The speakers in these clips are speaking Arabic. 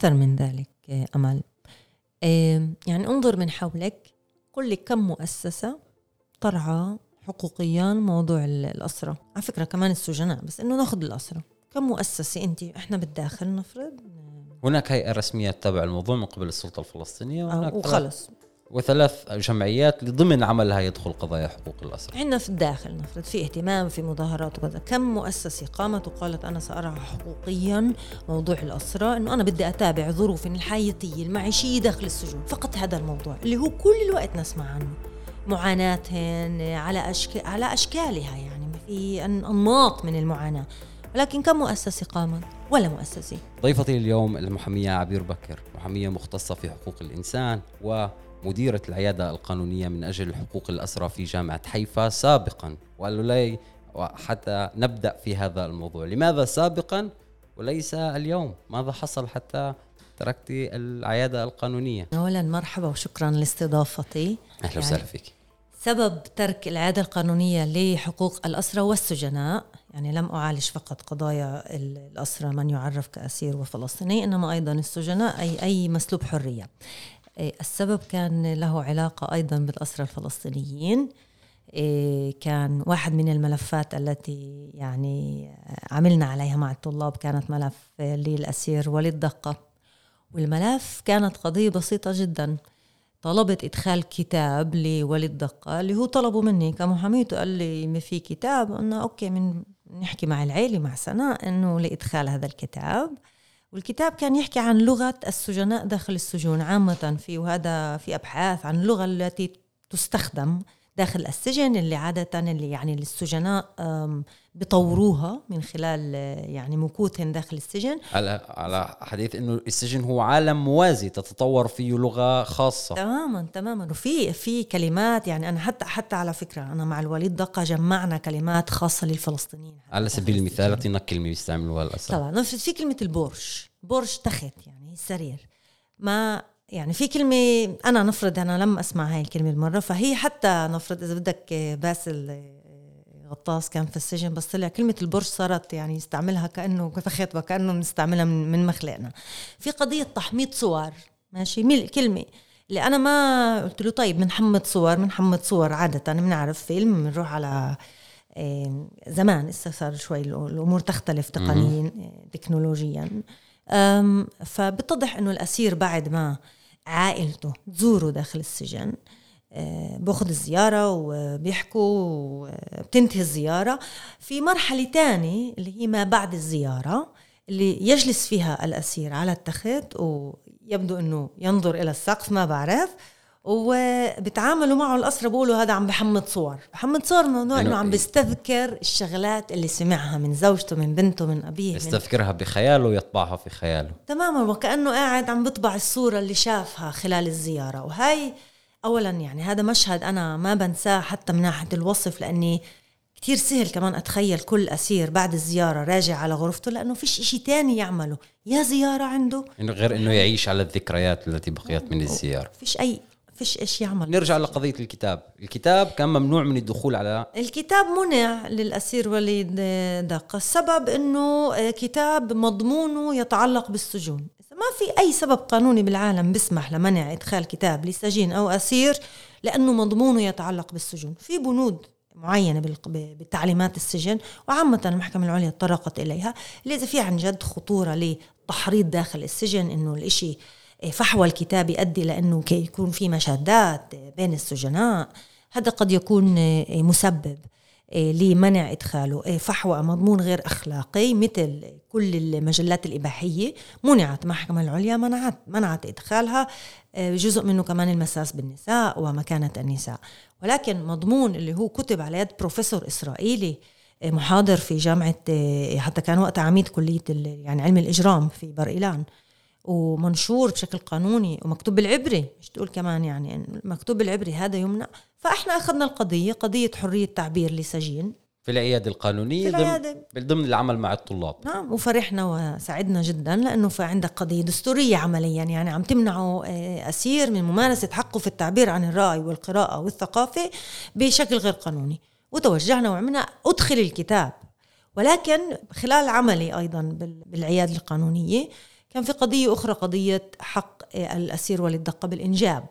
أكثر من ذلك أمل. يعني انظر من حولك قل لي كم مؤسسة ترعى حقوقيا موضوع الأسرة. على فكرة كمان السجناء بس إنه ناخذ الأسرة. كم مؤسسة أنت؟ إحنا بالداخل نفرض. هناك هيئة رسمية تتابع الموضوع من قبل السلطة الفلسطينية وهناك وخلص. وثلاث جمعيات ضمن عملها يدخل قضايا حقوق الأسرة عندنا في الداخل نفرض في اهتمام في مظاهرات وكذا كم مؤسسة قامت وقالت أنا سأرعى حقوقيا موضوع الأسرة أنه أنا بدي أتابع ظروف الحياتية المعيشية داخل السجون. فقط هذا الموضوع اللي هو كل الوقت نسمع عنه. معاناتهن على أشك... على أشكالها يعني في أنماط من المعاناة. ولكن كم مؤسسة قامت؟ ولا مؤسسة. ضيفتي اليوم المحامية عبير بكر محامية مختصة في حقوق الإنسان و مديرة العيادة القانونية من أجل حقوق الأسرى في جامعة حيفا سابقا. وقالوا لي حتى نبدأ في هذا الموضوع. لماذا سابقا؟ وليس اليوم. ماذا حصل حتى تركت العيادة القانونية؟ أولا مرحبا وشكرا لاستضافتي. أهلا وسهلا يعني فيك. سبب ترك العيادة القانونية لحقوق الأسرى والسجناء يعني لم أعالج فقط قضايا الأسرى من يعرف كأسير وفلسطيني إنما أيضا السجناء أي أي مسلوب حرية. السبب كان له علاقة أيضا بالأسرى الفلسطينيين. إيه، كان واحد من الملفات التي يعني عملنا عليها مع الطلاب كانت ملف للأسير وليد دقة. والملف كانت قضية بسيطة جدا. طلبت إدخال كتاب لوليد دقة اللي هو طلبه مني. كمحاميته قال لي ما في كتاب؟ قلنا أوكي من نحكي مع العيلة مع سناء إنه لإدخال هذا الكتاب. والكتاب كان يحكي عن لغة السجناء داخل السجون عامة في وهذا في أبحاث عن اللغة التي تستخدم داخل السجن اللي عادة اللي يعني السجناء بيطوروها من خلال يعني مكوثهم داخل السجن. على على حديث إنه السجن هو عالم موازي تتطور فيه لغة خاصة. تماما تماما. وفي في كلمات يعني أنا حتى حتى على فكرة أنا مع الوليد دقة جمعنا كلمات خاصة للفلسطينيين. على سبيل المثال أعطينا كلمة بيستعملوها الاسد طبعا. في كلمة البورش بورش تخت يعني السرير ما يعني في كلمة أنا نفرض أنا لم أسمع هاي الكلمة المرة فهي حتى نفرض إذا بدك باسل غطاس كان في السجن بس طلع كلمة البرج صارت يعني يستعملها كأنه كفخت وكأنه بنستعملها من, من مخلقنا. في قضية تحميض صور ماشي؟ ميل كلمة. اللي أنا ما قلت له طيب بنحمض صور بنحمض صور عادة بنعرف فيلم بنروح على زمان لسه صار شوي الأمور تختلف تقنيا تكنولوجيا. فبتضح إنه الأسير بعد ما عائلته تزوره داخل السجن آه، بأخذ الزيارة وبيحكوا وبتنتهي الزيارة. في مرحلة تانية اللي هي ما بعد الزيارة اللي يجلس فيها الأسير على التخت ويبدو أنه ينظر إلى السقف ما بعرف. وبتعاملوا معه الأسرة بيقولوا هذا عم بحمد صور. بحمد صور موضوع إنه عم بيستذكر الشغلات اللي سمعها من زوجته من بنته من أبيه يستذكرها بخياله ويطبعها في خياله. تماما وكأنه قاعد عم بيطبع الصورة اللي شافها خلال الزيارة. وهي اولا يعني هذا مشهد أنا ما بنساه حتى من ناحية الوصف لأني كتير سهل كمان أتخيل كل أسير بعد الزيارة راجع على غرفته لأنه فيش إشي تاني يعمله. يا زيارة عنده. إنه غير إنه يعيش على الذكريات التي بقيت من الزيارة. فيش أي فيش إيش يعمل. نرجع لقضية الكتاب. الكتاب كان ممنوع من الدخول على الكتاب منع للأسير وليد دقه السبب إنه كتاب مضمونه يتعلق بالسجون. ما في أي سبب قانوني بالعالم بيسمح لمنع إدخال كتاب لسجين أو أسير لأنه مضمونه يتعلق بالسجون. في بنود معينة بتعليمات السجن وعامة المحكمة العليا تطرقت إليها. اللي إذا في عن جد خطورة لتحريض داخل السجن إنه الإشي فحوى الكتاب يؤدي لأنه يكون في مشادات بين السجناء هذا قد يكون مسبب إيه، لمنع إدخاله. إيه، فحوى مضمون غير أخلاقي مثل كل المجلات الإباحية منعت المحكمة العليا منعت منعت إدخالها إيه، جزء منه كمان المساس بالنساء ومكانة النساء. ولكن مضمون اللي هو كتب على يد بروفيسور إسرائيلي محاضر في جامعة حتى كان وقتها عميد كلية يعني علم الإجرام في بر إيلان. ومنشور بشكل قانوني ومكتوب بالعبري مش تقول كمان يعني مكتوب بالعبري هذا يمنع. فإحنا أخذنا القضية قضية حرية تعبير لسجين. في العيادة القانونية في العيادة. ضمن العمل مع الطلاب. نعم وفرحنا وسعدنا جدا لأنه في عندك قضية دستورية عمليا يعني عم تمنعوا آه، أسير من ممارسة حقه في التعبير عن الرأي والقراءة والثقافة بشكل غير قانوني. وتوجهنا وعملنا أدخل الكتاب. ولكن خلال عملي أيضا بالعيادة القانونية كان في قضية أخرى قضية حق الأسير وللدقة بالإنجاب.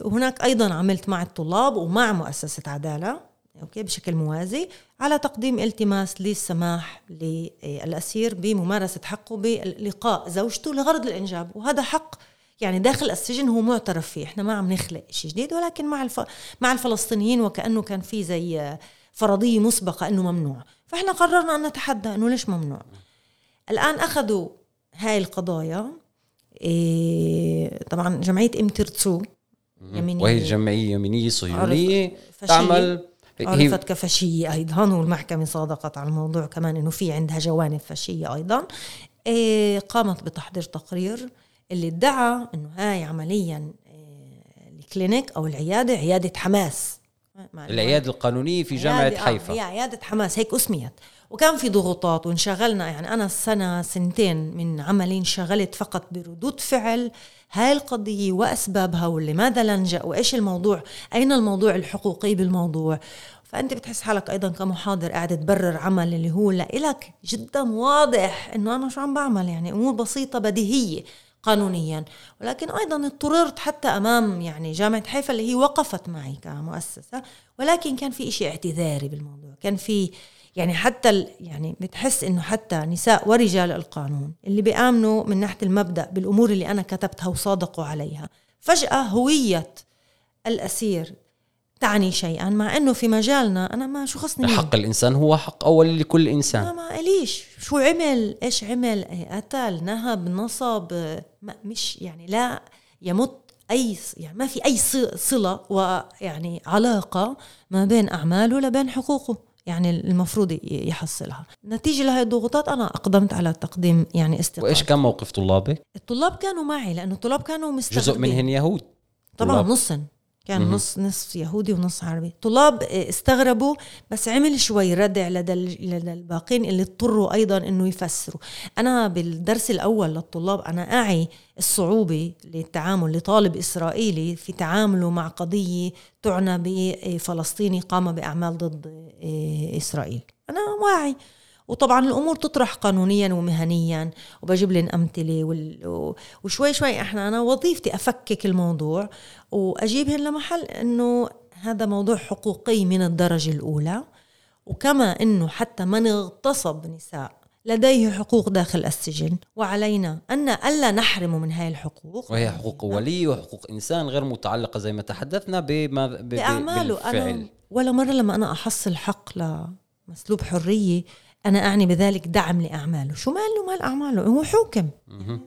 وهناك أيضا عملت مع الطلاب ومع مؤسسة عدالة أوكي بشكل موازي على تقديم التماس للسماح للأسير بممارسة حقه بلقاء زوجته لغرض الإنجاب. وهذا حق يعني داخل السجن هو معترف فيه. إحنا ما عم نخلق شيء جديد ولكن مع الف... مع الفلسطينيين وكأنه كان في زي فرضية مسبقة أنه ممنوع. فإحنا قررنا أن نتحدى أنه ليش ممنوع. الآن أخذوا هاي القضايا إيه طبعا جمعية امترتسو يمينية. وهي جمعية يمينية صهيونية تعمل عرفت كفاشية أيضا والمحكمة صادقت على الموضوع كمان أنه في عندها جوانب فاشية أيضا. إيه قامت بتحضير تقرير اللي ادعى أنه هاي عمليا إيه الكلينيك أو العيادة عيادة حماس. العيادة القانونية في جامعة آه حيفا. هي عيادة حماس هيك أسميت. وكان في ضغوطات وانشغلنا يعني أنا سنة سنتين من عملي انشغلت فقط بردود فعل هاي القضية وأسبابها ولماذا لنجأ وإيش الموضوع أين الموضوع الحقوقي بالموضوع. فأنت بتحس حالك أيضا كمحاضر قاعد تبرر عمل اللي هو لإلك جدا واضح إنه أنا شو عم بعمل يعني أمور بسيطة بديهية قانونيا. ولكن أيضا اضطررت حتى أمام يعني جامعة حيفا اللي هي وقفت معي كمؤسسة ولكن كان في إشي اعتذاري بالموضوع كان في يعني حتى يعني بتحس إنه حتى نساء ورجال القانون اللي بيآمنوا من ناحية المبدأ بالأمور اللي أنا كتبتها وصادقوا عليها فجأة هوية الأسير تعني شيئا مع إنه في مجالنا أنا ما شو خصني حق الإنسان هو حق أول لكل إنسان. ما ما ليش شو عمل؟ إيش عمل؟ قتل نهب نصب ما مش يعني لا يمت أي يعني ما في أي صلة ويعني علاقة ما بين أعماله لبين حقوقه. يعني المفروض يحصلها. نتيجة لهي الضغوطات أنا أقدمت على تقديم يعني استقالة. وإيش كان موقف طلابك؟ الطلاب كانوا معي لأنه الطلاب كانوا مستغربين جزء منهن يهود. طبعا نصا. كان مم. نص نصف يهودي ونص عربي. طلاب استغربوا بس عمل شوي ردع لدى لدى الباقين اللي اضطروا أيضا إنه يفسروا. أنا بالدرس الأول للطلاب أنا أعي الصعوبة للتعامل لطالب إسرائيلي في تعامله مع قضية تعنى بفلسطيني قام بأعمال ضد آه، إسرائيل. أنا واعي. وطبعا الأمور تطرح قانونيا ومهنيا وبجيب لهم أمثلة وشوي شوي إحنا أنا وظيفتي أفكك الموضوع واجيبهم لمحل إنه هذا موضوع حقوقي من الدرجة الأولى وكما إنه حتى من اغتصب نساء لديه حقوق داخل السجن وعلينا أن ألا نحرمه من هاي الحقوق. وهي حقوق ولي وحقوق إنسان غير متعلقة زي ما تحدثنا بما بأعماله أنا ولا مرة لما أنا أحصل حق لمسلوب حرية أنا أعني بذلك دعم لأعماله. شو ماله مال أعماله؟ هو حوكم.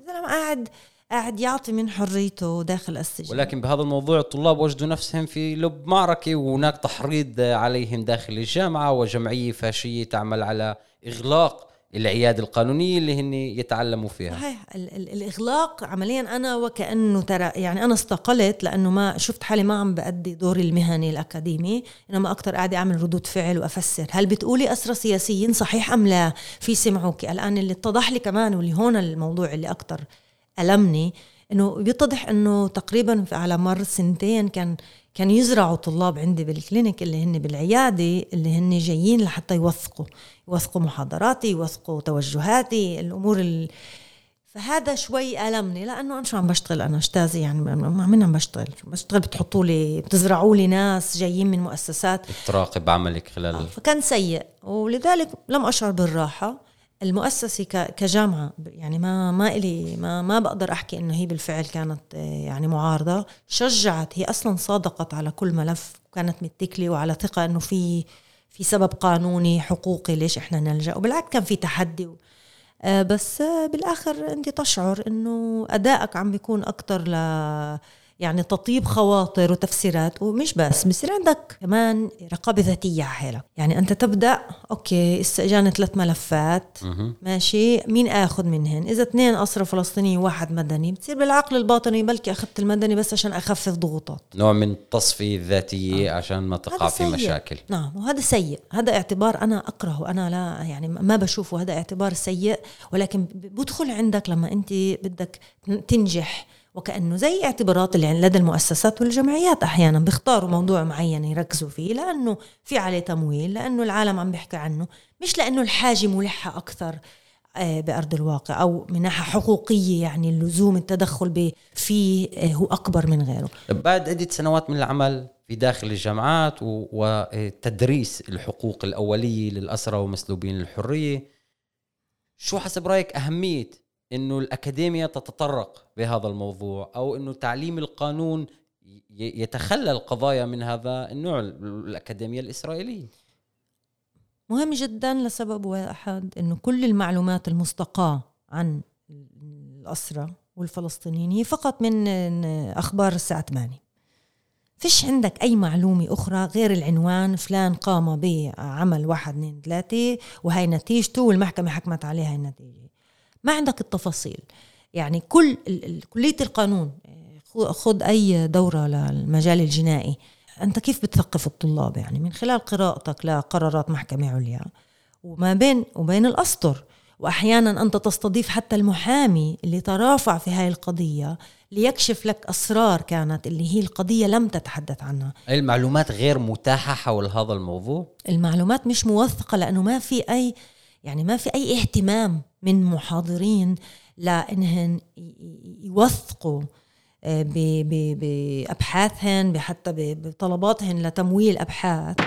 زلمه قاعد قاعد يعطي من حريته داخل السجن. ولكن بهذا الموضوع الطلاب وجدوا نفسهم في لب معركة وهناك تحريض عليهم داخل الجامعة وجمعية فاشية تعمل على إغلاق العيادة القانونية اللي هن يتعلموا فيها. صحيح. الإغلاق عمليا أنا وكأنه ترى يعني أنا استقلت لأنه ما شفت حالي ما عم بأدي دوري المهني الأكاديمي إنما أكثر قاعدة أعمل ردود فعل وأفسر. هل بتقولي أسرى سياسيين صحيح أم لا؟ في سمعوك. الآن اللي اتضح لي كمان واللي هون الموضوع اللي أكثر ألمني إنه بيتضح إنه تقريبا على مر سنتين كان كان يزرعوا طلاب عندي بالكلينيك اللي هن بالعيادة اللي هن جايين لحتى يوثقوا يوثقوا محاضراتي يوثقوا توجهاتي الأمور ال... فهذا شوي ألمني لأنه أنا شو عم بشتغل؟ أنا أستاذي يعني من عم بشتغل. بشتغل؟ بتحطوا لي بتزرعوا لي ناس جايين من مؤسسات. تراقب عملك خلال آه فكان سيء. ولذلك لم أشعر بالراحة. المؤسسة كجامعة. يعني ما ما إلي ما ما بقدر أحكي إنه هي بالفعل كانت آه، يعني معارضة. شجعت هي أصلا صادقت على كل ملف وكانت متكلة وعلى ثقة إنه في في سبب قانوني حقوقي ليش إحنا نلجأ. وبالعكس كان في تحدي آه، بس آه، بالآخر أنت تشعر إنه أدائك عم بيكون أكتر ل يعني تطيب خواطر وتفسيرات ومش بس بصير عندك كمان رقابة ذاتية على حالك. يعني أنت تبدأ أوكي استئجان ثلاث ملفات ماشي مين آخذ منهن؟ إذا اثنين أسرى فلسطيني وواحد مدني. بتصير بالعقل الباطني بلكي أخذت المدني بس عشان أخفف ضغوطات. نوع من التصفية الذاتية آه. عشان ما تقع في مشاكل. نعم وهذا سيء. هذا اعتبار أنا أكرهه أنا لا يعني ما بشوفه. هذا اعتبار سيء ولكن بدخل عندك لما أنت بدك تنجح وكأنه زي اعتبارات اللي لدى المؤسسات والجمعيات. أحيانا بيختاروا موضوع معين يركزوا فيه لأنه في عليه تمويل لأنه العالم عم بيحكي عنه مش لأنه الحاجة ملحة أكثر آه، بأرض الواقع أو من ناحية حقوقية يعني اللزوم التدخل فيه آه، هو أكبر من غيره. بعد عدة سنوات من العمل في داخل الجامعات وتدريس الحقوق الأولية للأسرى ومسلوبين الحرية شو حسب رأيك أهمية أنه الأكاديمية تتطرق بهذا الموضوع أو أنه تعليم القانون يتخلل قضايا من هذا النوع الأكاديمية الإسرائيلية. مهم جدا لسبب واحد إنه كل المعلومات المستقاة عن الأسرة والفلسطينيين هي فقط من أخبار الساعة 8 فيش عندك أي معلومة أخرى غير العنوان فلان قام بعمل واحد اثنين ثلاثة وهي نتيجته والمحكمة حكمت عليها النتيجة؟ ما عندك التفاصيل. يعني كل كلية القانون خذ أي دورة للمجال الجنائي. أنت كيف بتثقف الطلاب؟ يعني من خلال قراءتك لقرارات محكمة عليا وما بين وبين الأسطر. وأحيانا أنت تستضيف حتى المحامي اللي ترافع في هاي القضية ليكشف لك أسرار كانت اللي هي القضية لم تتحدث عنها. المعلومات غير متاحة حول هذا الموضوع؟ المعلومات مش موثقة لأنه ما في أي يعني ما في أي اهتمام. من محاضرين لأنهن يوثقوا بأبحاثهن حتى بطلباتهن لتمويل أبحاث.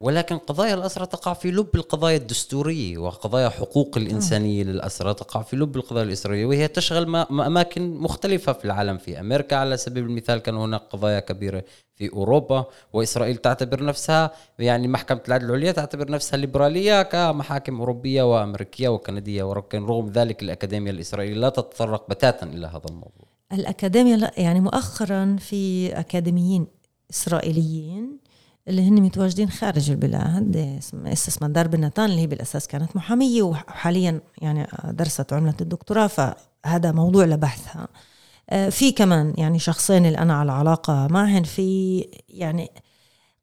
ولكن قضايا الأسرة تقع في لب القضايا الدستورية وقضايا حقوق الإنسانية للأسرة تقع في لب القضايا الإسرائيلية وهي تشغل أماكن مختلفة في العالم في أمريكا على سبيل المثال كان هناك قضايا كبيرة في أوروبا وإسرائيل تعتبر نفسها يعني محكمة العدل العليا تعتبر نفسها ليبرالية كمحاكم أوروبية وأمريكية وكندية ولكن رغم ذلك الأكاديمية الإسرائيلية لا تتطرق بتاتا إلى هذا الموضوع. الأكاديمية لا يعني مؤخرا في أكاديميين إسرائيليين اللي هن متواجدين خارج البلاد. اسس مدار بنتان اللي هي بالأساس كانت محامية وحاليا يعني درست عملة الدكتوراه فهذا موضوع لبحثها آه، في كمان يعني شخصين اللي أنا على علاقة معهن في يعني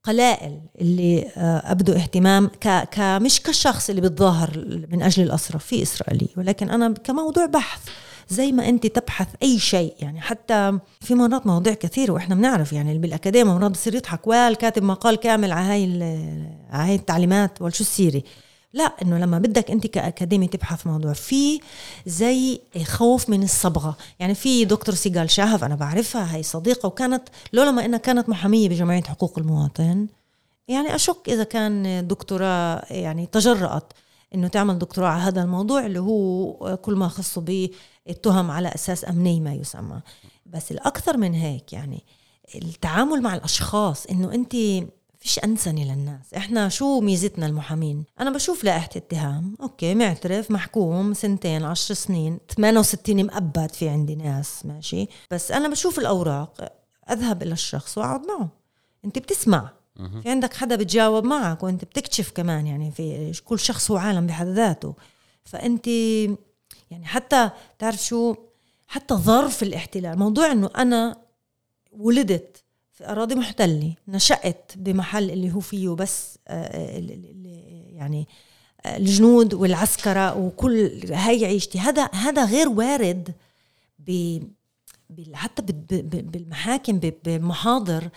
قلائل اللي آه، أبدوا اهتمام ك... مش كشخص اللي بتظاهر من أجل الأسرة في إسرائيلي ولكن أنا كموضوع بحث زي ما انت تبحث أي شيء. يعني حتى في مرات مواضيع كثيرة وإحنا بنعرف يعني بالأكاديمية مرات بصير يضحك والكاتب مقال كامل على هاي على هاي التعليمات وشو السيره لا إنه لما بدك أنت كاكاديمي تبحث موضوع في زي خوف من الصبغة. يعني في دكتور سيجال شاهف أنا بعرفها هي صديقة وكانت لولا ما إنها كانت محامية بجمعية حقوق المواطن يعني أشك إذا كان دكتوراه يعني تجرأت إنه تعمل دكتوراه على هذا الموضوع اللي هو كل ما خصه بالتهم على أساس أمني ما يسمى. بس الأكثر من هيك يعني التعامل مع الأشخاص إنه أنت فيش أنسنة للناس. إحنا شو ميزتنا المحامين؟ أنا بشوف لائحة اتهام. أوكي معترف محكوم سنتين عشر سنين 68 مؤبد في عندي ناس ماشي. بس أنا بشوف الأوراق أذهب إلى الشخص وأقعد معه. أنت بتسمع. في عندك حدا بتجاوب معك وأنت بتكتشف كمان يعني في كل شخص هو عالم بحد ذاته. فأنت يعني حتى تعرف شو حتى ظرف الاحتلال موضوع إنه أنا ولدت في أراضي محتلة نشأت بمحل اللي هو فيه بس آه، يعني آه، الجنود والعسكرة وكل هاي عيشتي. هذا هذا غير وارد ب حتى بالمحاكم بمحاضر.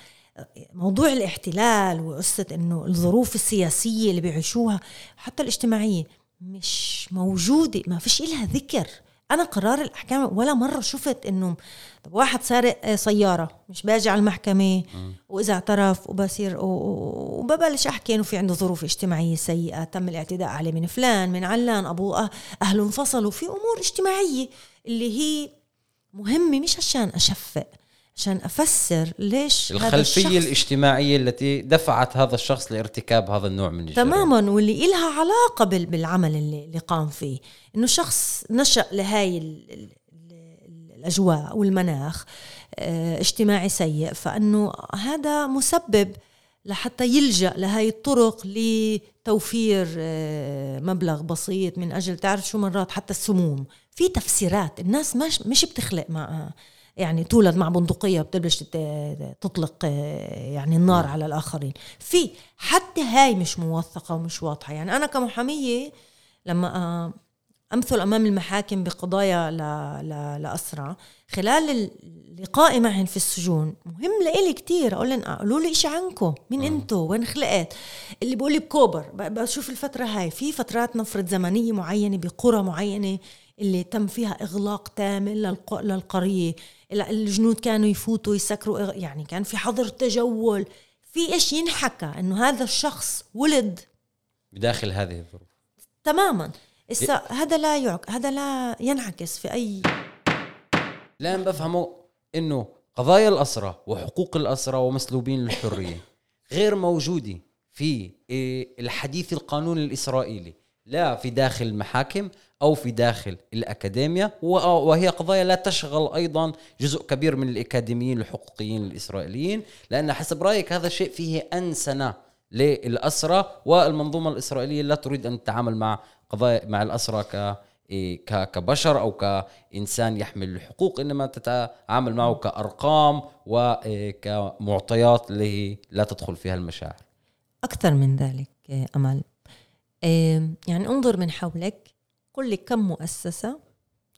موضوع الاحتلال وقصة إنه الظروف السياسية اللي بيعيشوها حتى الاجتماعية. مش موجودة ما فيش إلها ذكر. أنا قرار الأحكام ولا مرة شفت إنه طب واحد سارق سيارة مش باجي على المحكمة وإذا اعترف وبصير وببلش أحكي إنه في عنده ظروف اجتماعية سيئة تم الاعتداء عليه من فلان من علان أبوه أه، أهله انفصلوا في أمور اجتماعية اللي هي مهمة مش عشان أشفق. عشان أفسر ليش الخلفية هذا الاجتماعية التي دفعت هذا الشخص لارتكاب هذا النوع من الجرائم تماما واللي إلها علاقة بالعمل اللي, اللي قام فيه. إنه شخص نشأ لهاي الأجواء والمناخ آه اجتماعي سيء. فإنه هذا مسبب لحتى يلجأ لهي الطرق لتوفير آه مبلغ بسيط من أجل تعرف شو مرات حتى السموم. في تفسيرات الناس مش مش بتخلق معها. يعني تولد مع بندقية بتبلش تطلق آه، يعني النار على الآخرين. في حتى هاي مش موثقة ومش واضحة. يعني أنا كمحامية لما أمثل أمام المحاكم بقضايا ل- ل- لاسرى خلال لقائي معهم في السجون مهم لإلي كتير. أقول لهم قولوا لي شيء عنكم. مين انتو وين خلقت؟ اللي بيقول لي بكوبر. بشوف الفترة هاي. في فترات نفرض زمنية معينة بقرى معينة اللي تم فيها إغلاق تام للق- للقرية. ال- الجنود كانوا يفوتوا يسكروا يعني كان في حظر تجول في إيش ينحكى إنه هذا الشخص ولد. بداخل هذه الظروف. تماما. إسا هذا لا يعك هذا لا ينعكس في أي. الآن بفهمه إنه قضايا الاسرى وحقوق الاسرى ومسلوبين الحريه غير موجودة في إيه، الحديث القانوني الإسرائيلي لا في داخل المحاكم أو في داخل الاكاديميا و- وهي قضايا لا تشغل أيضا جزء كبير من الأكاديميين الحقوقيين الإسرائيليين لأن حسب رأيك هذا الشيء فيه أنسنة للاسرى والمنظومة الإسرائيلية لا تريد أن تتعامل مع قضايا مع الاسرى إيه، ك- كبشر أو كإنسان يحمل الحقوق إنما تتعامل معه كأرقام وكمعطيات اللي هي لا تدخل فيها المشاعر. أكثر من ذلك آه، أمل. آه، يعني انظر من حولك قل لي كم مؤسسة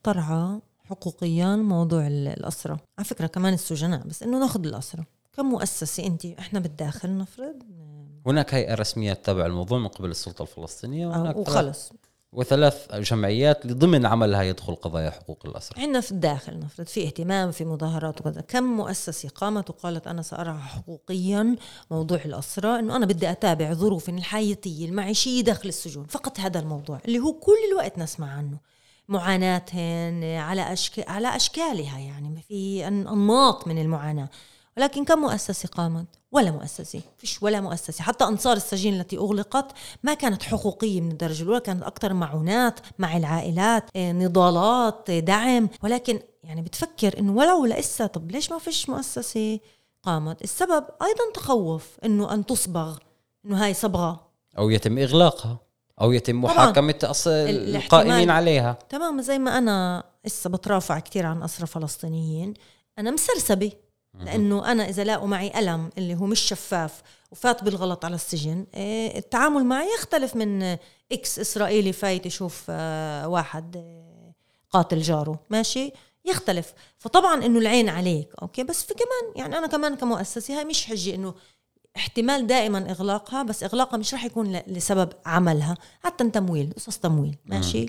ترعى حقوقيا موضوع ال- الاسرى على فكرة كمان السجناء بس إنه ناخذ الاسرى كم مؤسسة؟ انت إحنا بالداخل نفرض. هناك هيئة رسمية تتابع الموضوع من قبل السلطة الفلسطينية وهناك آه، وخلص. وثلاث جمعيات اللي ضمن عملها يدخل قضايا حقوق الاسرى عندنا في الداخل نفرض في اهتمام في مظاهرات وكذا كم مؤسسة قامت وقالت أنا سأرعى حقوقيا موضوع الأسرى أنه أنا بدي أتابع ظروف الحياتية المعيشية داخل السجون. فقط هذا الموضوع اللي هو كل الوقت نسمع عنه. معاناتهن على أشك... على أشكالها يعني في أن- أنماط من المعاناة. ولكن كم مؤسسة قامت؟ ولا مؤسسة. فيش ولا مؤسسة. حتى أنصار السجين التي أغلقت ما كانت حقوقية من الدرجة الأولى كانت أكثر معونات مع العائلات إيه، نضالات إيه، دعم. ولكن يعني بتفكر إنه ولو لسه طب ليش ما فيش مؤسسة؟ قامت. السبب أيضا تخوف إنه أن تصبغ إنه هاي صبغة. أو يتم إغلاقها أو يتم. محاكمة أص... الاحتمال- القائمين عليها. تمام زي ما أنا لسه بترافع كتير عن أسرى فلسطينيين أنا مسرسبة. لأنه أنا إذا لاقوا معي قلم اللي هو مش شفاف وفات بالغلط على السجن إيه، التعامل معي يختلف من X إسرائيلي فايت يشوف آه، واحد آه، قاتل جاره ماشي؟ يختلف. فطبعا إنه العين عليك أوكي؟ بس في كمان يعني أنا كمان كمؤسسة هاي مش حجه إنه احتمال دائما إغلاقها بس إغلاقها مش راح يكون لسبب عملها. حتى تمويل قصص تمويل ماشي؟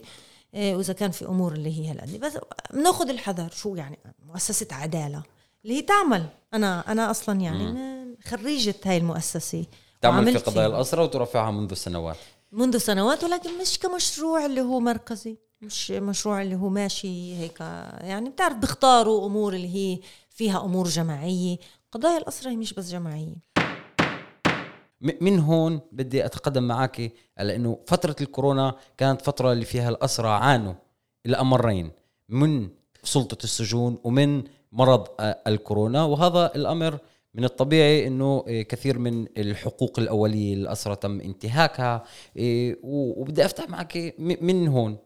إيه، وإذا كان في أمور اللي هي هالقد بس بناخذ الحذر شو يعني مؤسسة عدالة. اللي هي تعمل. أنا أنا أصلا يعني خريجة هاي المؤسسة. تعمل في قضايا فيها. الاسرى وترفعها منذ سنوات. منذ سنوات ولكن مش كمشروع اللي هو مركزي. مش مشروع اللي هو ماشي هيك يعني بتعرف بيختاروا أمور اللي هي فيها أمور جماعية. قضايا الاسرى هي مش بس جماعية. من هون بدي أتقدم معك على إنه فترة الكورونا كانت فترة اللي فيها الاسرى عانوا الامرين من سلطة السجون ومن مرض آه، الكورونا وهذا الأمر من الطبيعي إنه آه، كثير من الحقوق الأولية للاسرى تم انتهاكها آه، وبدي أفتح معك من هون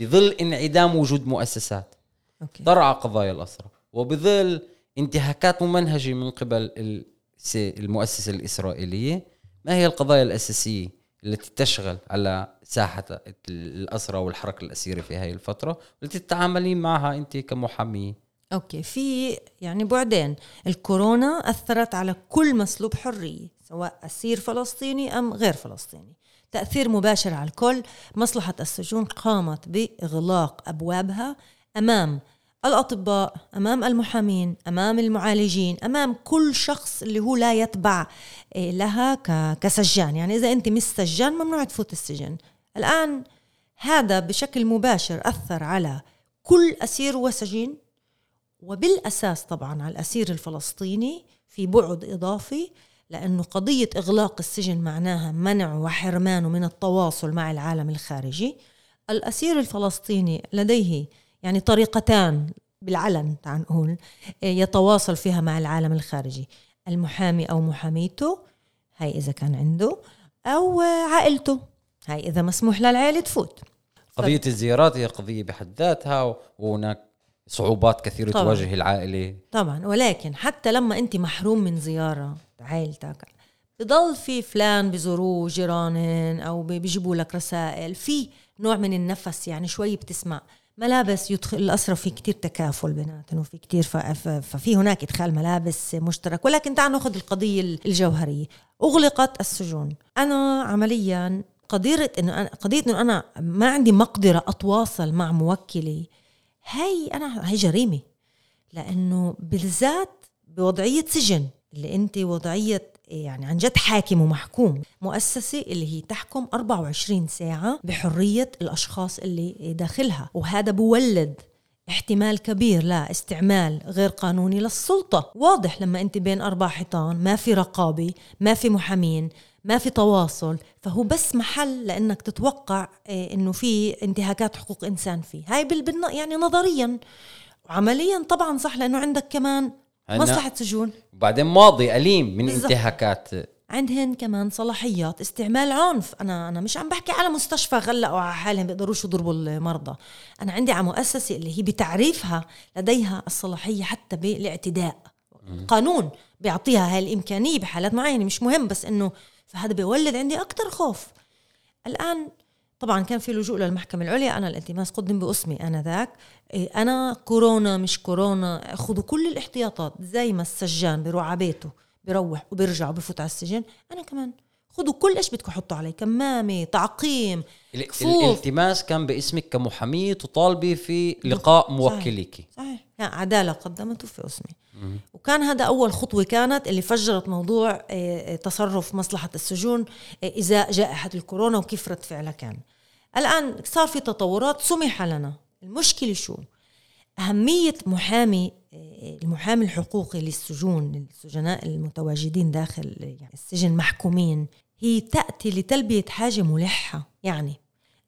بظل انعدام وجود مؤسسات okay. ترعى قضايا الأسرى وبظل انتهاكات ممنهجة من قبل المؤسسة الإسرائيلية ما هي القضايا الأساسية التي تشغل على ساحة الأسرى والحركة الأسيرة في هذه الفترة والتي تتعاملين معها أنت كمحامية okay في يعني بعدين الكورونا أثرت على كل مسلوب حرية سواء أسير فلسطيني أم غير فلسطيني. تأثير مباشر على الكل مصلحة السجون قامت بإغلاق أبوابها أمام الأطباء أمام المحامين أمام المعالجين أمام كل شخص اللي هو لا يتبع إيه، لها كسجان. يعني إذا أنت مش سجان ممنوع تفوت السجن. الآن هذا بشكل مباشر أثر على كل أسير وسجين وبالأساس طبعا على الأسير الفلسطيني في بعد إضافي لأنه قضية إغلاق السجن معناها منع وحرمانه من التواصل مع العالم الخارجي. الأسير الفلسطيني لديه يعني طريقتان بالعلن تعال نقول يتواصل فيها مع العالم الخارجي. المحامي أو محاميته هاي إذا كان عنده أو عائلته هاي إذا مسموح للعائلة تفوت. قضية الزيارات هي قضية بحد ذاتها وهناك صعوبات كثيرة طبعاً. تواجه العائلة. طبعا. ولكن حتى لما أنت محروم من زيارة عائلتك بضل في فلان بزوروه جيرانن أو بي- بيجيبوا لك رسائل في نوع من النفس يعني شوي بتسمع. ملابس يدخل الأسرة في كتير تكافل بيناتهم وفي كتير ففي هناك إدخال ملابس مشترك. ولكن تعال ناخذ القضية الجوهرية. أغلقت السجون. أنا عمليا قضية إنه أنا قضية إنه أنا ما عندي مقدرة أتواصل مع موكلي هي أنا هي جريمة. لأنه بالذات بوضعية سجن اللي أنت وضعية يعني عن جد حاكم ومحكوم مؤسسة اللي هي تحكم 24 ساعة بحرية الأشخاص اللي داخلها. وهذا بولد احتمال كبير لا استعمال غير قانوني للسلطة. واضح لما أنت بين أربع حيطان ما في رقابة ما في محامين ما في تواصل فهو بس محل لأنك تتوقع إيه، أنه في انتهاكات حقوق إنسان فيه. هاي بال يعني نظريا. وعمليا طبعا صح لأنه عندك كمان مصلحة سجون. وبعدين ماضي أليم من بالزبط. انتهاكات. عندهن كمان صلاحيات استعمال عنف. أنا أنا مش عم بحكي على مستشفى غلقوا على حالهم بيقدروش يضربوا المرضى. أنا عندي على مؤسسة اللي هي بتعريفها لديها الصلاحية حتى بالاعتداء. قانون بيعطيها هاي الإمكانية بحالات معينة مش مهم بس إنه فهذا بيولد عندي أكثر خوف. الآن طبعا كان في لجوء للمحكمة العليا أنا الالتماس قدم بأسمي أنا ذاك. إيه، أنا كورونا مش كورونا خذوا كل الاحتياطات زي ما السجان بيروح على بيته بيروح وبيرجع وبفوت على السجن أنا كمان. خذوا كل إيش بدكم حطوا عليه كمامة تعقيم الالتماس كان باسمك كمحامية تطالبي في لقاء موكليك صحيح, صحيح. عدالة قدمته في اسمي. وكان هذا أول خطوة كانت اللي فجرت موضوع آه، آه، تصرف مصلحة السجون آه، ازاء جائحة الكورونا وكيف رد فعلها كان. الآن صار في تطورات سمح لنا. المشكلة شو؟ أهمية محامي المحامي الحقوقي للسجون السجناء المتواجدين داخل يعني السجن محكومين. هي تأتي لتلبية حاجة ملحة. يعني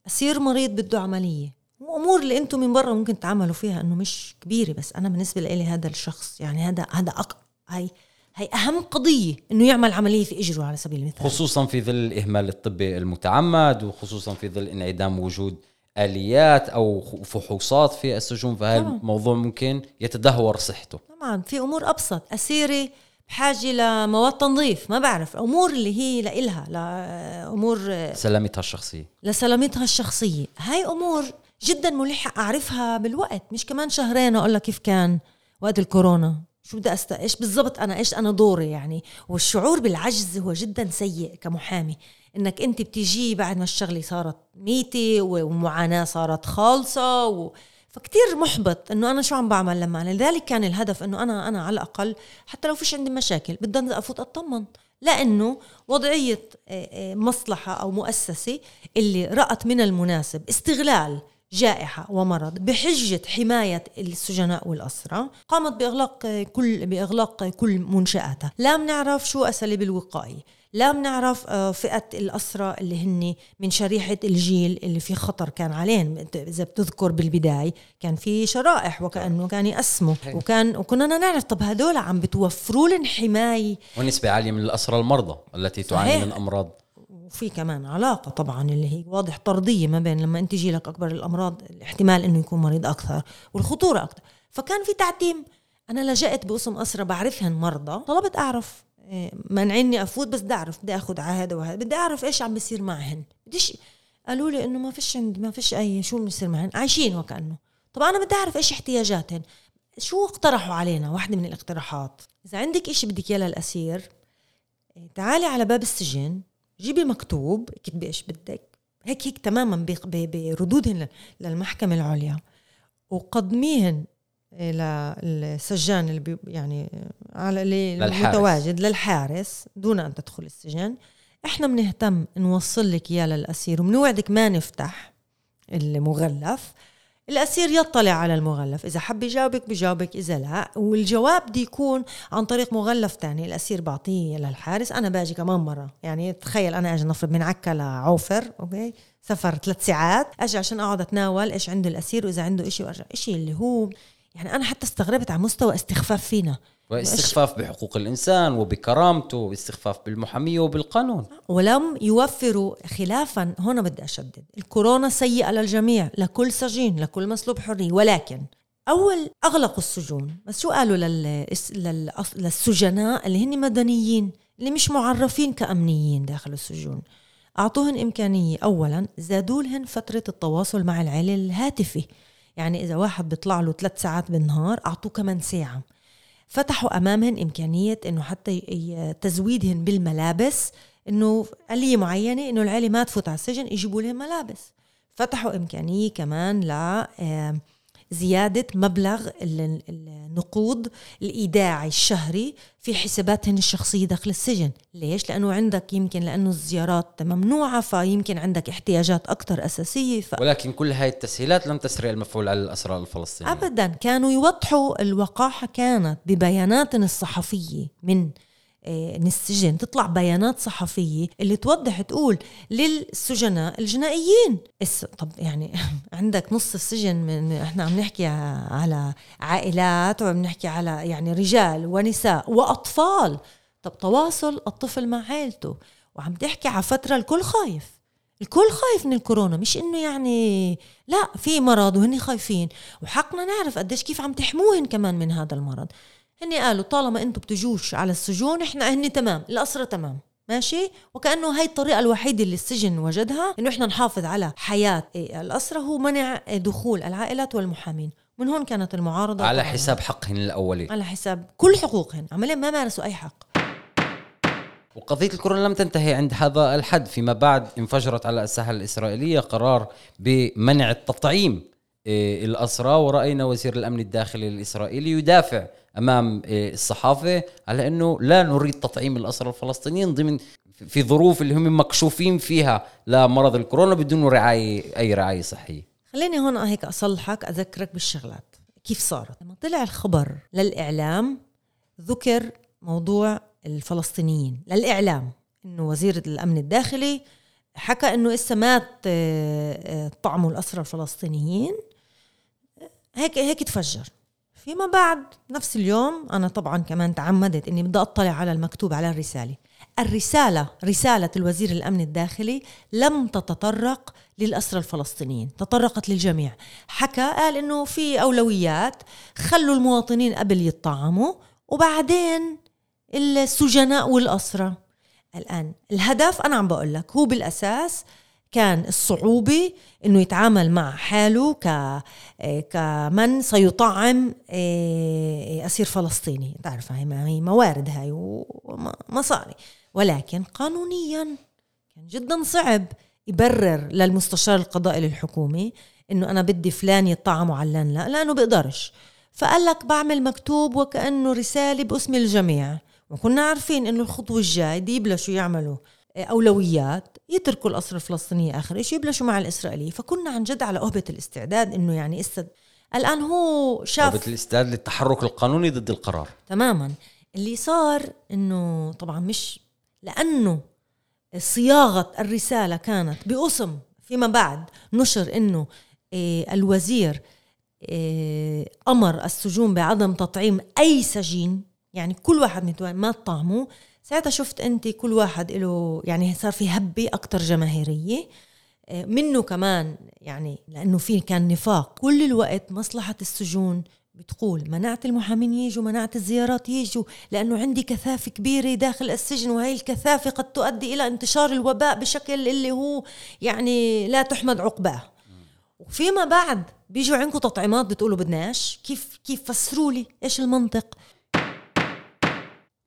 أسير مريض بده عملية. وأمور اللي أنتم من برا ممكن تعملوا فيها إنه مش كبيرة بس أنا بالنسبة لي هذا الشخص يعني هذا هذا أق... هاي هي أهم قضية إنه يعمل عملية في إجره على سبيل المثال. خصوصا في ظل الإهمال الطبي المتعمد وخصوصا في ظل انعدام وجود آليات أو فحوصات في السجون فهذا الموضوع ممكن يتدهور صحته. طبعا في أمور أبسط. أسيري بحاجة لمواد تنظيف ما بعرف أمور اللي هي لإلها لأمور سلامتها الشخصية. لسلامتها الشخصية. هاي أمور جدا ملحة أعرفها بالوقت مش كمان شهرين أقول لك كيف كان وقت الكورونا. شو بدي أست... إيش بالضبط أنا إيش أنا دوري يعني. والشعور بالعجز هو جدا سيء كمحامي. إنك أنت بتيجي بعد ما الشغلة صارت ميتة ومعاناة صارت خالصة و... فكتير محبط إنه أنا شو عم بعمل لما أنا لذلك كان الهدف إنه أنا أنا على الأقل حتى لو فيش عندي مشاكل بدي أفوت أطمن لأنه وضعية مصلحة أو مؤسسة اللي رأت من المناسب استغلال جائحة ومرض بحجة حماية السجناء والأسرى قامت بإغلاق كل بإغلاق كل منشآتها. لا بنعرف شو أساليب الوقاية. لا بنعرف آه، فئة الأسرى اللي هن من شريحة الجيل اللي في خطر كان عليهم. إذا بتذكر بالبداية كان في شرائح وكأنه كان يقسموا. وكان وكنا نعرف طب هدول عم بتوفروا لهم حماية. ونسبة عالية من الأسرى المرضى التي تعاني من أمراض. وفي كمان علاقة طبعا اللي هي واضح طردية ما بين لما أنت يجي لك أكبر الأمراض الاحتمال إنه يكون مريض أكثر والخطورة أكثر. فكان في تعتيم أنا لجأت باسم أسرة بعرفهن مرضى طلبت أعرف. منعني أفوت بس بدي أعرف بدي أخذ على هذا وهذا. بدي أعرف إيش عم بيصير معهن. بديش قالوا لي إنه ما فيش عند ما فيش أي شو بيصير معهن؟ عايشين وكأنه. طبعا أنا بدي أعرف إيش احتياجاتهن. شو اقترحوا علينا؟ واحدة من الاقتراحات. إذا عندك إشي بدك إياه للأسير إيه، تعالي على باب السجن جيبي مكتوب اكتبي إيش بدك. هيك هيك تماما بردودهن للمحكمة العليا. وقدميهن للسجان اللي بي يعني على اللي المتواجد للحارس دون أن تدخل السجن. إحنا بنهتم نوصل لك اياه للأسير وبنوعدك ما نفتح المغلف. الأسير يطلع على المغلف. إذا حب يجاوبك بجاوبك إذا لا والجواب بده يكون عن طريق مغلف تاني. الأسير بعطيه للحارس. أنا باجي كمان مرة. يعني تخيل أنا أجي نفرض من عكا لعوفر أوكي؟ سفر ثلاث ساعات. أجي عشان أقعد أتناول إيش عند الأسير وإذا عنده إشي وأرجع. إشي اللي هو يعني أنا حتى استغربت على مستوى استخفاف فينا. واستخفاف بحقوق الإنسان وبكرامته واستخفاف بالمحامية وبالقانون. ولم يوفروا خلافا هنا بدي أشدد. الكورونا سيئة للجميع لكل سجين لكل مسلوب حرية. ولكن أول أغلقوا السجون. بس شو قالوا لل... لل... للسجناء اللي هن مدنيين اللي مش معرفين كأمنيين داخل السجون؟ أعطوهن إمكانية. أولا زادوا لهن فترة التواصل مع العيلة الهاتفي. يعني إذا واحد بيطلع له ثلاث ساعات بالنهار أعطوه كمان ساعة. فتحوا أمامهن إمكانية إنه حتى تزويدهن بالملابس إنه آلية معينة إنه العيلة ما تفوت على السجن يجيبوا لهم ملابس. فتحوا إمكانية كمان ل زيادة مبلغ النقود الإيداعي الشهري في حساباتهن الشخصية داخل السجن. ليش؟ لأنه عندك يمكن لأنه الزيارات ممنوعة فيمكن عندك احتياجات أكثر أساسية ف... ولكن كل هاي التسهيلات لم تسرع المفعول على الأسرى الفلسطينيين أبدا. كانوا يوضحوا الوقاحة كانت ببيانات الصحفية من آه، من السجن تطلع بيانات صحفية اللي توضح تقول للسجناء الجنائيين. طب يعني عندك نص السجن من إحنا عم نحكي على عائلات وعم نحكي على يعني رجال ونساء وأطفال. طب تواصل الطفل مع عائلته. وعم تحكي على فترة الكل خايف. الكل خايف من الكورونا مش إنه يعني لا في مرض وهن خايفين. وحقنا نعرف قديش كيف عم تحموهن كمان من هذا المرض. هن قالوا طالما أنتم بتجوش على السجون إحنا هن تمام الأسرة تمام ماشي؟ وكأنه هاي الطريقة الوحيدة اللي السجن وجدها إنه إحنا نحافظ على حياة الأسرة هو منع دخول العائلات والمحامين. من هون كانت المعارضة. على حساب حقهن الأولي على حساب كل حقوقهن عمليا ما مارسوا أي حق. وقضية الكورونا لم تنتهي عند هذا الحد فيما بعد انفجرت على الساحة الإسرائيلية قرار بمنع التطعيم إيه، الأسرى ورأينا وزير الأمن الداخلي الإسرائيلي يدافع أمام إيه، الصحافة على إنه لا نريد تطعيم الأسرى الفلسطينيين ضمن في ظروف اللي هم مكشوفين فيها لمرض الكورونا بدون رعاية أي رعاية صحية. خليني هون هيك أصلحك أذكرك بالشغلات. كيف صارت؟ لما طلع الخبر للإعلام ذكر موضوع الفلسطينيين. للإعلام إنه وزير الأمن الداخلي حكى إنه إسا مات آه، آه، طعموا الأسرى الفلسطينيين هيك هيك تفجر. فيما بعد نفس اليوم أنا طبعا كمان تعمدت إني بدي أطلع على المكتوب على الرسالة. الرسالة رسالة الوزير الأمن الداخلي لم تتطرق للأسرى الفلسطينيين تطرقت للجميع. حكى قال إنه في أولويات خلوا المواطنين قبل يطعموا وبعدين السجناء والأسرى. الآن الهدف أنا عم بقول لك هو بالأساس كان الصعوبة إنه يتعامل مع حاله ك كمن سيطعم آه، أسير فلسطيني. تعرف هي موارد هاي ومصاري ولكن قانونيا كان جدا صعب يبرر للمستشار القضائي للحكومة إنه أنا بدي فلان يطعم وعلان لا لأنه بيقدرش فقال لك بعمل مكتوب وكأنه رسالة باسم الجميع. وكنا عارفين إنه الخطوة الجاي دي يبلشوا يعملوا. أولويات يتركوا الاسرى الفلسطينيه آخر شيء يبلشوا مع الاسرائيلي فكنا عن جد على أهبة الاستعداد إنه يعني استد... الآن هو شاف أهبة الاستعداد للتحرك القانوني ضد القرار. تماما. اللي صار إنه طبعا مش لأنه صياغة الرسالة كانت بأسم فيما بعد نشر إنه إيه الوزير إيه أمر السجون بعدم تطعيم أي سجين. يعني كل واحد ما طعموا ساعتها شفت أنت كل واحد له يعني صار في هبة أكثر جماهيرية. آه، منه كمان يعني لأنه في كان نفاق. كل الوقت مصلحة السجون بتقول منعت المحامين يجوا منعت الزيارات يجوا لأنه عندي كثافة كبيرة داخل السجن وهي الكثافة قد تؤدي إلى انتشار الوباء بشكل اللي هو يعني لا تحمد عقباه. وفيما بعد بيجوا عندكم تطعيمات بتقولوا بدناش. كيف كيف فسروا لي إيش المنطق؟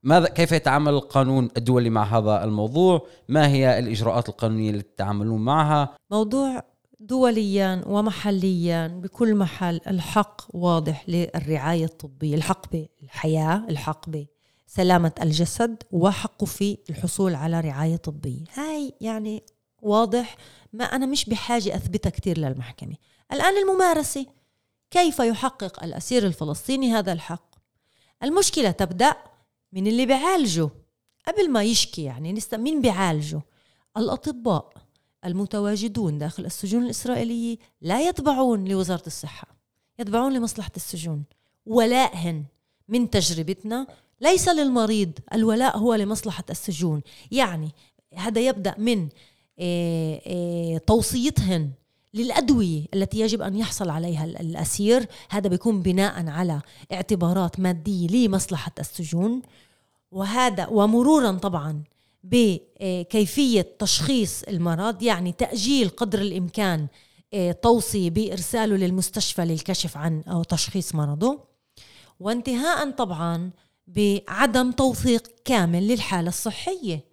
ماذا كيف يتعامل القانون الدولي مع هذا الموضوع؟ ما هي الإجراءات القانونية التي تتعاملون معها؟ موضوع دوليا ومحليا بكل محل الحق واضح للرعاية الطبية، الحق بالحياة، الحق بسلامه الجسد وحقه في الحصول على رعاية طبية، هاي يعني واضح ما أنا مش بحاجة أثبتها كثير للمحكمة. الآن الممارسة كيف يحقق الأسير الفلسطيني هذا الحق؟ المشكلة تبدأ من اللي بيعالجه قبل ما يشكي يعني لسه مين بيعالجه الأطباء المتواجدون داخل السجون الإسرائيلية لا يتبعون لوزارة الصحة يتبعون لمصلحة السجون ولائهن من تجربتنا. ليس للمريض الولاء هو لمصلحة السجون. يعني هذا يبدأ من آه، آه، توصيتهن للأدوية التي يجب أن يحصل عليها الأسير. هذا بيكون بناء على اعتبارات مادية لمصلحة السجون. وهذا ومرورا طبعا بكيفيه تشخيص المرض يعني تأجيل قدر الإمكان آه، توصي بإرساله للمستشفى للكشف عن أو تشخيص مرضه. وانتهاء طبعا بعدم توثيق كامل للحالة الصحية.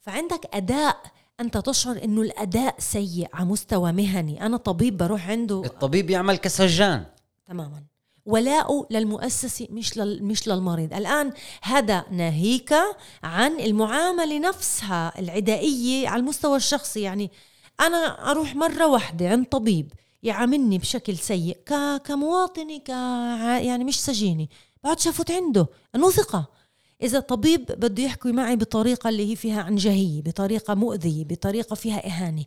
فعندك أداء أنت تشعر إنه الأداء سيء على مستوى مهني. أنا طبيب بروح عنده. الطبيب يعمل كسجان. تماما. ولاؤه للمؤسسة مش لل... مش للمريض. الآن هذا ناهيك عن المعاملة نفسها العدائية على المستوى الشخصي. يعني أنا أروح مرة واحدة عند طبيب يعاملني بشكل سيء ك... كمواطني ك يعني مش سجيني. بعد شافت عنده. أنه ثقة. إذا طبيب بده يحكي معي بطريقة اللي هي فيها عنجهية بطريقة مؤذية بطريقة فيها إهانة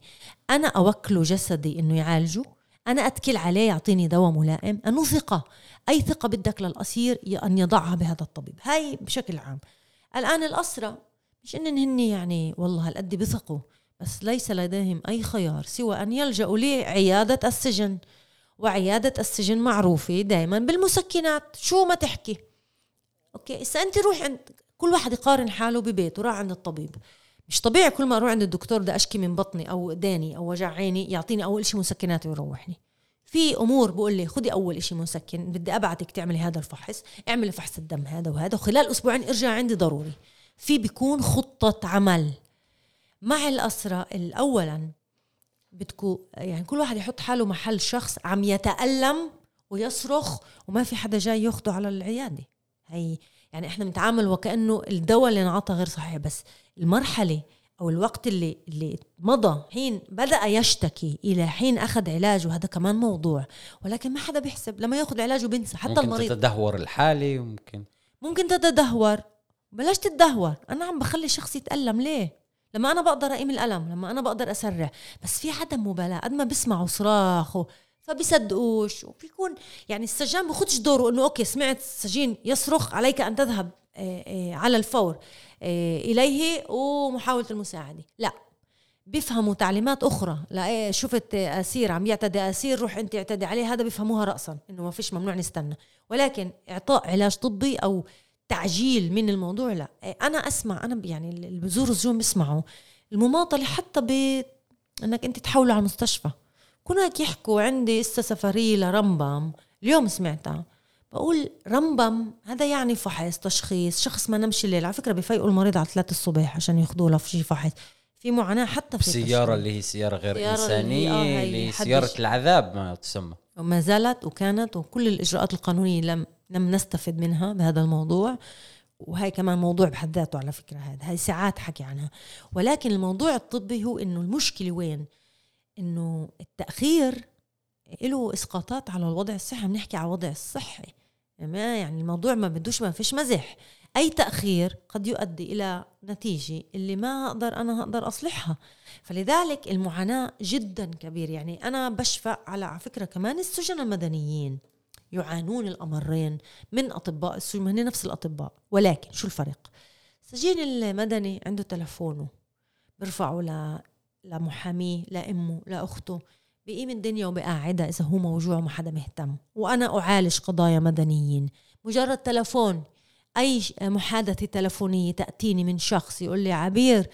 أنا أوكله جسدي إنه يعالجه أنا أتكل عليه يعطيني دواء ملائم أنه ثقة؟ أي ثقة بدك للأسير أن يضعها بهذا الطبيب؟ هاي بشكل عام. الآن الأسرة مش إن هن يعني والله هالقد بثقوا بس ليس لديهم أي خيار سوى أن يلجأوا لعيادة السجن. وعيادة السجن معروفة دائما بالمسكنات شو ما تحكي. أوكي؟ هسه أنت روح عند كل واحد يقارن حاله ببيته راح عند الطبيب. مش طبيعي كل ما أروح عند الدكتور بدي أشكي من بطني أو داني أو وجع عيني يعطيني أول شيء مسكنات ويروحني. في أمور بقول لي خدي أول شيء مسكن بدي أبعتك تعملي هذا الفحص اعملي فحص الدم هذا وهذا وخلال أسبوعين ارجع عندي ضروري. في بيكون خطة عمل. مع الاسرى اولا بدكو يعني كل واحد يحط حاله محل شخص عم يتألم ويصرخ وما في حدا جاي ياخده على العيادة. هي يعني إحنا بنتعامل وكأنه الدواء اللي انعطى غير صحيح بس المرحلة أو الوقت اللي اللي مضى حين بدأ يشتكي إلى حين أخذ علاج وهذا كمان موضوع. ولكن ما حدا بيحسب لما ياخذ علاجه بنسى حتى ممكن المريض. تتدهور الحالة ممكن. ممكن تتدهور. بلاش تتدهور. أنا عم بخلي الشخص يتألم ليه؟ لما أنا بقدر أقيم الألم لما أنا بقدر أسرع. بس في عدم مبالاة قد ما بسمعوا صراخ فبيصدقوش. وبيكون يعني السجان بخدش دوره انه okay سمعت السجين يصرخ عليك أن تذهب آه، آه، على الفور آه، إليه ومحاولة المساعدة. لا. بيفهموا تعليمات أخرى. لا شفت أسير عم يعتدي أسير روح أنت اعتدي عليه هذا بيفهموها راسا إنه ما فيش ممنوع نستنى. ولكن إعطاء علاج طبي أو تعجيل من الموضوع لا. أنا أسمع أنا يعني اللي بزوروا ال Zoom بيسمعوا المماطلة حتى ب إنك أنت تحوله على المستشفى كنا هيك يحكوا عندي اسا سفرية لرمبم اليوم سمعتها. بقول رمبم هذا يعني فحص تشخيص شخص ما نمشي الليل. على فكرة بفيقوا المريض على ثلاثة الصبح عشان ياخذوا له شيء فحص. في معاناة حتى في سيارة اللي هي سيارة غير سيارة اللي, آه اللي سيارة العذاب ما تسمى. وما زالت وكانت وكل الإجراءات القانونية لم لم نستفد منها بهذا الموضوع. وهي كمان موضوع بحد ذاته على فكرة هذا. هاي ساعات حكي عنها. ولكن الموضوع الطبي هو إنه المشكلة وين؟ إنه التأخير له إسقاطات على الوضع الصحي بنحكي على الوضع الصحي. ما يعني الموضوع ما بدوش ما فيش مزح. أي تأخير قد يؤدي إلى نتيجة اللي ما أقدر أنا أقدر أصلحها. فلذلك المعاناة جدا كبير يعني أنا بشفع على على فكرة كمان السجن المدنيين يعانون الأمرين من أطباء السجن هن نفس الأطباء. ولكن شو الفرق؟ السجين المدني عنده تلفونه. بيرفعوا لمحاميه لامه لاخته بقيم الدنيا وبقاعدها إذا هو موجوع وما حدا مهتم. وأنا أعالج قضايا مدنيين. مجرد تلفون أي محادثة تلفونية تأتيني من شخص يقول لي عبير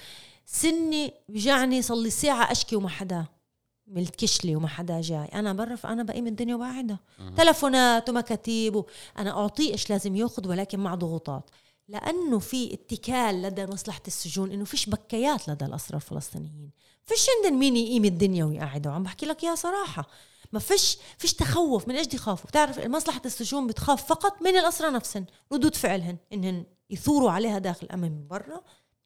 سني بجعني صار لي ساعة أشكي وما حدا ملتكش لي وما حدا جاي. أنا برف أنا بقيم الدنيا وبقعدها تلفونات ومكاتيب أنا أعطيه إيش لازم ياخذ ولكن مع ضغوطات. لأنه في اتكال لدى مصلحة السجون إنه فيش بكيات لدى الاسرى الفلسطينيين. فيش عندن مين يقيم الدنيا ويقعدوا عم بحكي لك يا صراحة. ما فيش فيش تخوف من إيش يخافوا. بتعرف مصلحة السجون بتخاف فقط من الاسرى نفسهم ردود فعلهن إنهن يثوروا عليها داخل امن من برا.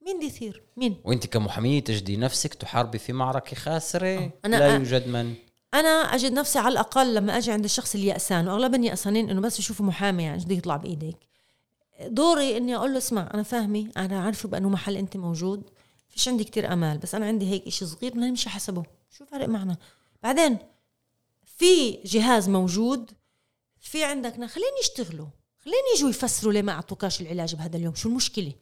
مين دي يثير؟ مين؟ وأنت كمحامية تجدي نفسك تحاربي في معركة خاسرة. آه. أنا لا يوجد من. أنا أجد نفسي على الأقل لما أجي عند الشخص اليأسان واغلبا يأسانين إنه بس يشوفوا محامي يعني بده يطلع بايدك دوري إني أقول له اسمع أنا فاهمة أنا عارفة بأنه محل أنت موجود. فيش عندي كتير امال بس أنا عندي هيك إشي صغير بدنا نمشي حسبه. شو فارق معنا؟ بعدين في جهاز موجود في عندك خليني يشتغلوا خليني يجوا يفسروا ليه ما أعطوكاش العلاج بهذا اليوم. شو المشكلة؟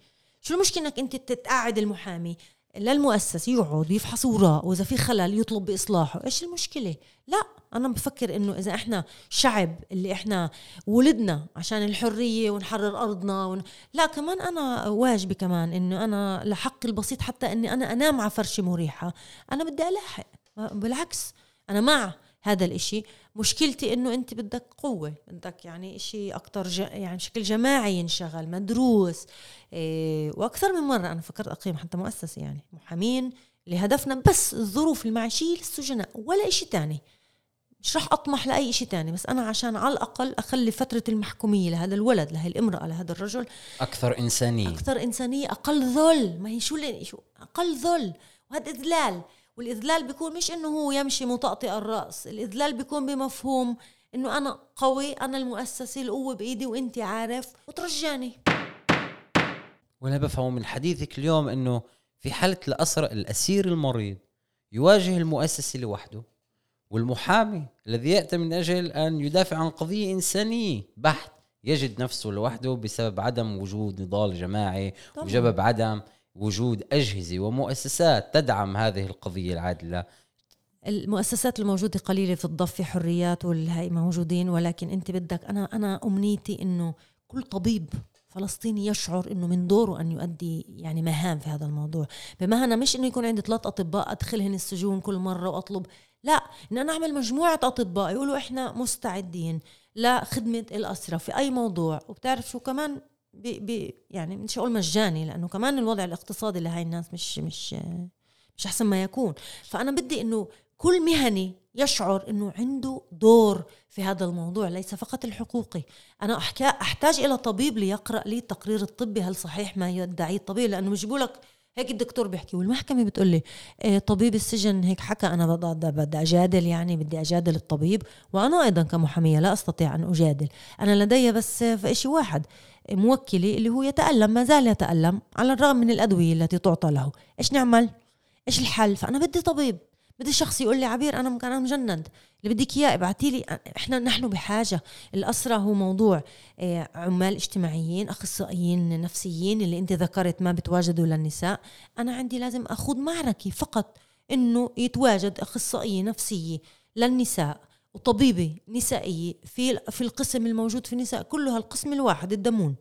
شو المشكلة إنك أنت تتقاعد المحامي للمؤسس يقعد يفحص وراء وإذا في خلل يطلب بإصلاحه. إيش المشكلة؟ لا أنا بفكر إنه إذا إحنا شعب اللي إحنا ولدنا عشان الحرية ونحرر أرضنا ون... لا كمان أنا واجبي كمان إنه أنا لحقي البسيط حتى إني أنا أنام على فرشة مريحة. أنا بدي ألاحق. بالعكس أنا مع هذا الإشي. مشكلتي إنه أنت بدك قوة بدك يعني إشي أكتر ج... يعني بشكل جماعي ينشغل مدروس إيه وأكثر من مرة أنا فكرت أقيم حتى مؤسسة يعني محامين لهدفنا بس الظروف المعيشية للسجناء ولا إشي تاني. مش راح أطمح لأي شيء تاني بس أنا عشان على الأقل أخلي فترة المحكومية لهذا الولد لهي الإمرأة لهذا الرجل أكثر إنسانية. أكثر إنسانية أقل ذل ما هي شو اللي شو أقل ذل وهذا إذلال. والإذلال بيكون مش إنه هو يمشي مطأطئ الرأس الإذلال بيكون بمفهوم إنه أنا قوي أنا المؤسسة القوة بإيدي وانت عارف وترجاني وأنا بفهم من حديثك اليوم إنه في حالة الاسر الأسير المريض يواجه المؤسسة لوحده والمحامي الذي يأتي من أجل أن يدافع عن قضية إنسانية بحت يجد نفسه لوحده بسبب عدم وجود نضال جماعي وبسبب عدم وجود أجهزة ومؤسسات تدعم هذه القضية العادلة. المؤسسات الموجودة قليلة في الضفة حريات والهي موجودين ولكن أنت بدك أنا أنا أمنيتي إنه كل طبيب فلسطيني يشعر إنه من دوره أن يؤدي يعني مهام في هذا الموضوع. بمعنى مش إنه يكون عندي ثلاث أطباء ادخلهن السجون كل مرة وأطلب لا إن أنا أعمل مجموعة أطباء يقولوا إحنا مستعدين لخدمة الاسرى في أي موضوع وبتعرف شو كمان؟ بي بي يعني مش هقول مجاني لأنه كمان الوضع الاقتصادي لهي الناس مش مش مش أحسن ما يكون. فأنا بدي إنه كل مهني يشعر إنه عنده دور في هذا الموضوع ليس فقط الحقوقي. أنا أحتاج إلى طبيب ليقرأ لي التقرير الطبي هل صحيح ما يدعيه الطبيب؟ لأنه بيجيبوا لك هيك الدكتور بيحكي والمحكمة بتقول لي إيه طبيب السجن. هيك حكى. أنا بدي أجادل يعني بدي أجادل الطبيب. وأنا أيضا كمحامية لا أستطيع أن أجادل. أنا لدي بس شيء واحد. موكلي اللي هو يتألم ما زال يتألم على الرغم من الأدوية التي تعطى له. إيش نعمل؟ إيش الحل؟ فأنا بدي طبيب. بدي شخص يقول لي عبير أنا أنا مجند. اللي بدك إياه ابعتي لي. إحنا نحن بحاجة. الاسرى هو موضوع آه، عمال اجتماعيين أخصائيين نفسيين اللي أنت ذكرت ما بتواجدوا للنساء. أنا عندي لازم أخوض معركة فقط إنه يتواجد أخصائية نفسية للنساء. وطبيبة نسائية في في القسم الموجود في النساء كله القسم الواحد الدمون.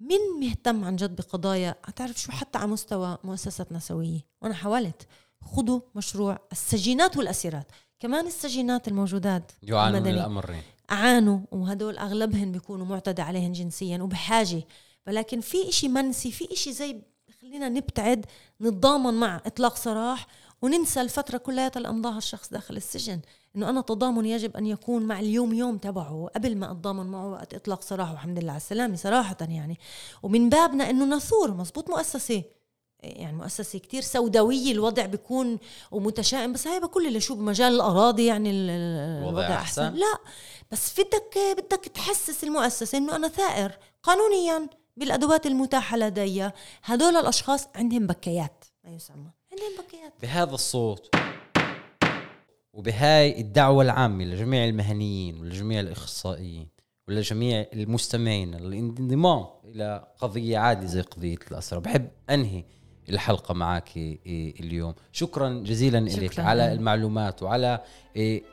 من مهتم عن جد بقضايا؟ هتعرف شو؟ حتى على مستوى مؤسسات نسوية وأنا حاولت. خذوا مشروع السجينات والأسيرات. كمان السجينات الموجودات يعانوا من الأمرين عانوا وهدول أغلبهم بيكونوا معتدى عليهم جنسيا وبحاجة. ولكن في إشي منسي في إشي زي خلينا نبتعد نتضامن مع إطلاق سراح وننسى الفترة كلها اللي أمضاها الشخص داخل السجن. إنه أنا تضامن يجب أن يكون مع اليوم يوم تبعه قبل ما أتضامن معه وقت إطلاق سراحه والحمد لله على السلامة صراحة يعني. ومن بابنا إنه نثور مزبوط مؤسسة. يعني مؤسسة كتير سوداوية الوضع بيكون ومتشائم بس هاي بكل اللي شو بمجال الأراضي يعني الوضع أحسن. أحسن؟ لا بس بدك بدك تحسس المؤسسة إنه أنا ثائر قانونيا بالأدوات المتاحة لدي. هدول الأشخاص عندهم بكيات ما يسمى. عندهم بكيات. بهذا الصوت. وبهاي الدعوة العامة لجميع المهنيين ولجميع الإخصائيين ولجميع المستمعين الانضمام إلى قضية عادية زي قضية الأسرة. بحب أنهي الحلقة معك اليوم. شكرا جزيلا لك على المعلومات وعلى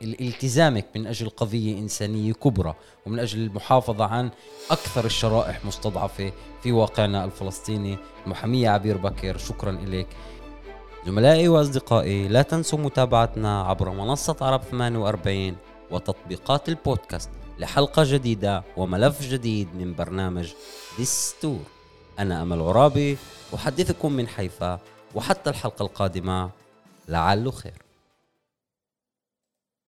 الالتزامك من أجل قضية إنسانية كبرى ومن أجل المحافظة عن أكثر الشرائح مستضعفة في واقعنا الفلسطيني. المحامية عبير بكر شكرا لك زملائي وأصدقائي لا تنسوا متابعتنا عبر منصة عرب 48 وتطبيقات البودكاست لحلقة جديدة وملف جديد من برنامج دستور أنا أمل عرابي أحدثكم من حيفا وحتى الحلقة القادمة لعله خير.